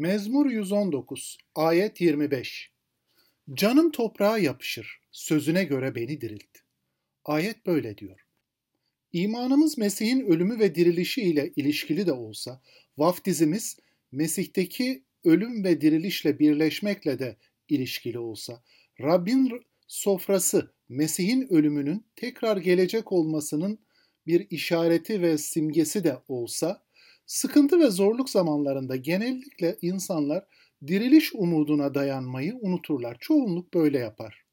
Mezmur 119, ayet 25 Canım toprağa yapışır, sözüne göre beni dirilt. Ayet böyle diyor. İmanımız Mesih'in ölümü ve dirilişi ile ilişkili de olsa, vaftizimiz Mesih'teki ölüm ve dirilişle birleşmekle de ilişkili olsa, Rabbin sofrası Mesih'in ölümünün tekrar gelecek olmasının bir işareti ve simgesi de olsa, Sıkıntı ve zorluk zamanlarında genellikle insanlar diriliş umuduna dayanmayı unuturlar. Çoğunluk böyle yapar.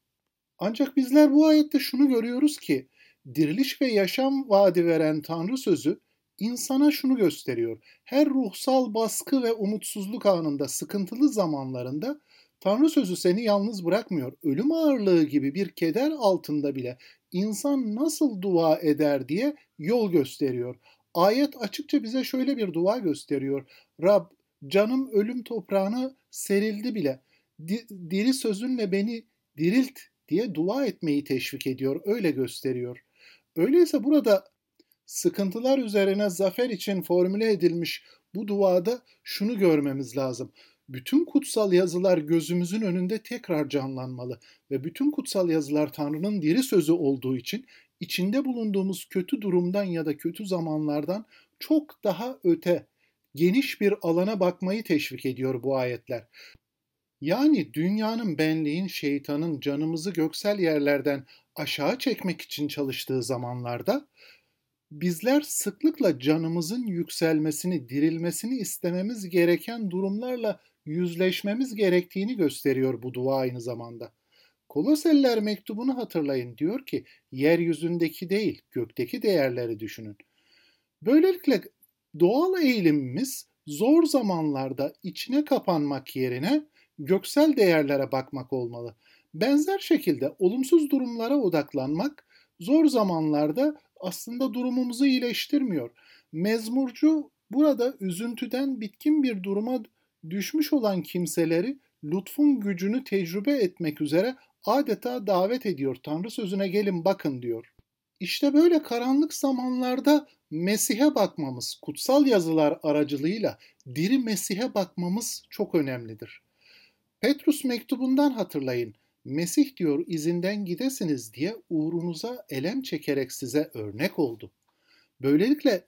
Ancak bizler bu ayette şunu görüyoruz ki diriliş ve yaşam vaadi veren Tanrı sözü insana şunu gösteriyor. Her ruhsal baskı ve umutsuzluk anında, sıkıntılı zamanlarında Tanrı sözü seni yalnız bırakmıyor. Ölüm ağırlığı gibi bir keder altında bile insan nasıl dua eder diye yol gösteriyor. Ayet açıkça bize şöyle bir dua gösteriyor. Rab canım ölüm toprağına serildi bile. Diri sözünle beni dirilt diye dua etmeyi teşvik ediyor. Öyle gösteriyor. Öyleyse burada sıkıntılar üzerine zafer için formüle edilmiş bu duada şunu görmemiz lazım. Bütün kutsal yazılar gözümüzün önünde tekrar canlanmalı ve bütün kutsal yazılar Tanrı'nın diri sözü olduğu için içinde bulunduğumuz kötü durumdan ya da kötü zamanlardan çok daha öte, geniş bir alana bakmayı teşvik ediyor bu ayetler. Yani dünyanın, benliğin, şeytanın canımızı göksel yerlerden aşağı çekmek için çalıştığı zamanlarda bizler sıklıkla canımızın yükselmesini, dirilmesini istememiz gereken durumlarla yüzleşmemiz gerektiğini gösteriyor bu dua aynı zamanda. Koloseliler mektubunu hatırlayın diyor ki yeryüzündeki değil gökteki değerleri düşünün. Böylelikle doğal eğilimimiz zor zamanlarda içine kapanmak yerine göksel değerlere bakmak olmalı. Benzer şekilde olumsuz durumlara odaklanmak zor zamanlarda aslında durumumuzu iyileştirmiyor. Mezmurcu burada üzüntüden bitkin bir duruma düşmüş olan kimseleri lütfun gücünü tecrübe etmek üzere adeta davet ediyor. Tanrı sözüne gelin bakın diyor. İşte böyle karanlık zamanlarda Mesih'e bakmamız, kutsal yazılar aracılığıyla diri Mesih'e bakmamız çok önemlidir. Petrus mektubundan hatırlayın. Mesih diyor izinden gidesiniz diye uğrunuza elem çekerek size örnek oldu. Böylelikle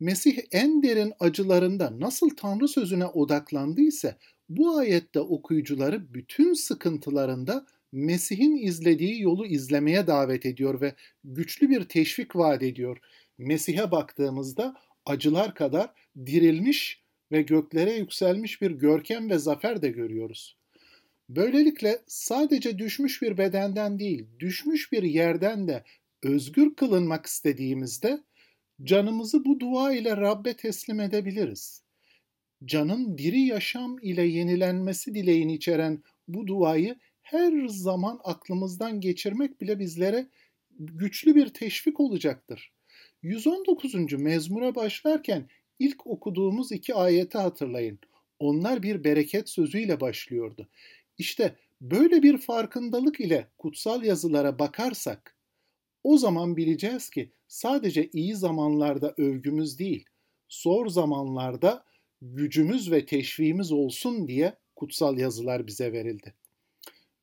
Mesih en derin acılarında nasıl Tanrı sözüne odaklandıysa bu ayette okuyucuları bütün sıkıntılarında Mesih'in izlediği yolu izlemeye davet ediyor ve güçlü bir teşvik vaat ediyor. Mesih'e baktığımızda acılar kadar dirilmiş ve göklere yükselmiş bir görkem ve zafer de görüyoruz. Böylelikle sadece düşmüş bir bedenden değil, düşmüş bir yerden de özgür kılınmak istediğimizde canımızı bu dua ile Rabbe teslim edebiliriz. Canın diri yaşam ile yenilenmesi dileğini içeren bu duayı her zaman aklımızdan geçirmek bile bizlere güçlü bir teşvik olacaktır. 119. mezmura başlarken ilk okuduğumuz iki ayeti hatırlayın. Onlar bir bereket sözüyle başlıyordu. İşte böyle bir farkındalık ile kutsal yazılara bakarsak o zaman bileceğiz ki sadece iyi zamanlarda övgümüz değil, zor zamanlarda gücümüz ve teşviğimiz olsun diye kutsal yazılar bize verildi.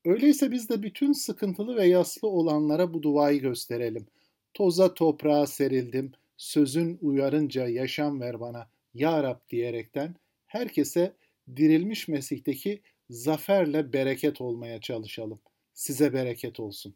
Öyleyse biz de bütün sıkıntılı ve yaslı olanlara bu duayı gösterelim. Toza toprağa serildim, sözün uyarınca yaşam ver bana, Ya Rab diyerekten herkese dirilmiş Mesih'teki zaferle bereket olmaya çalışalım. Size bereket olsun.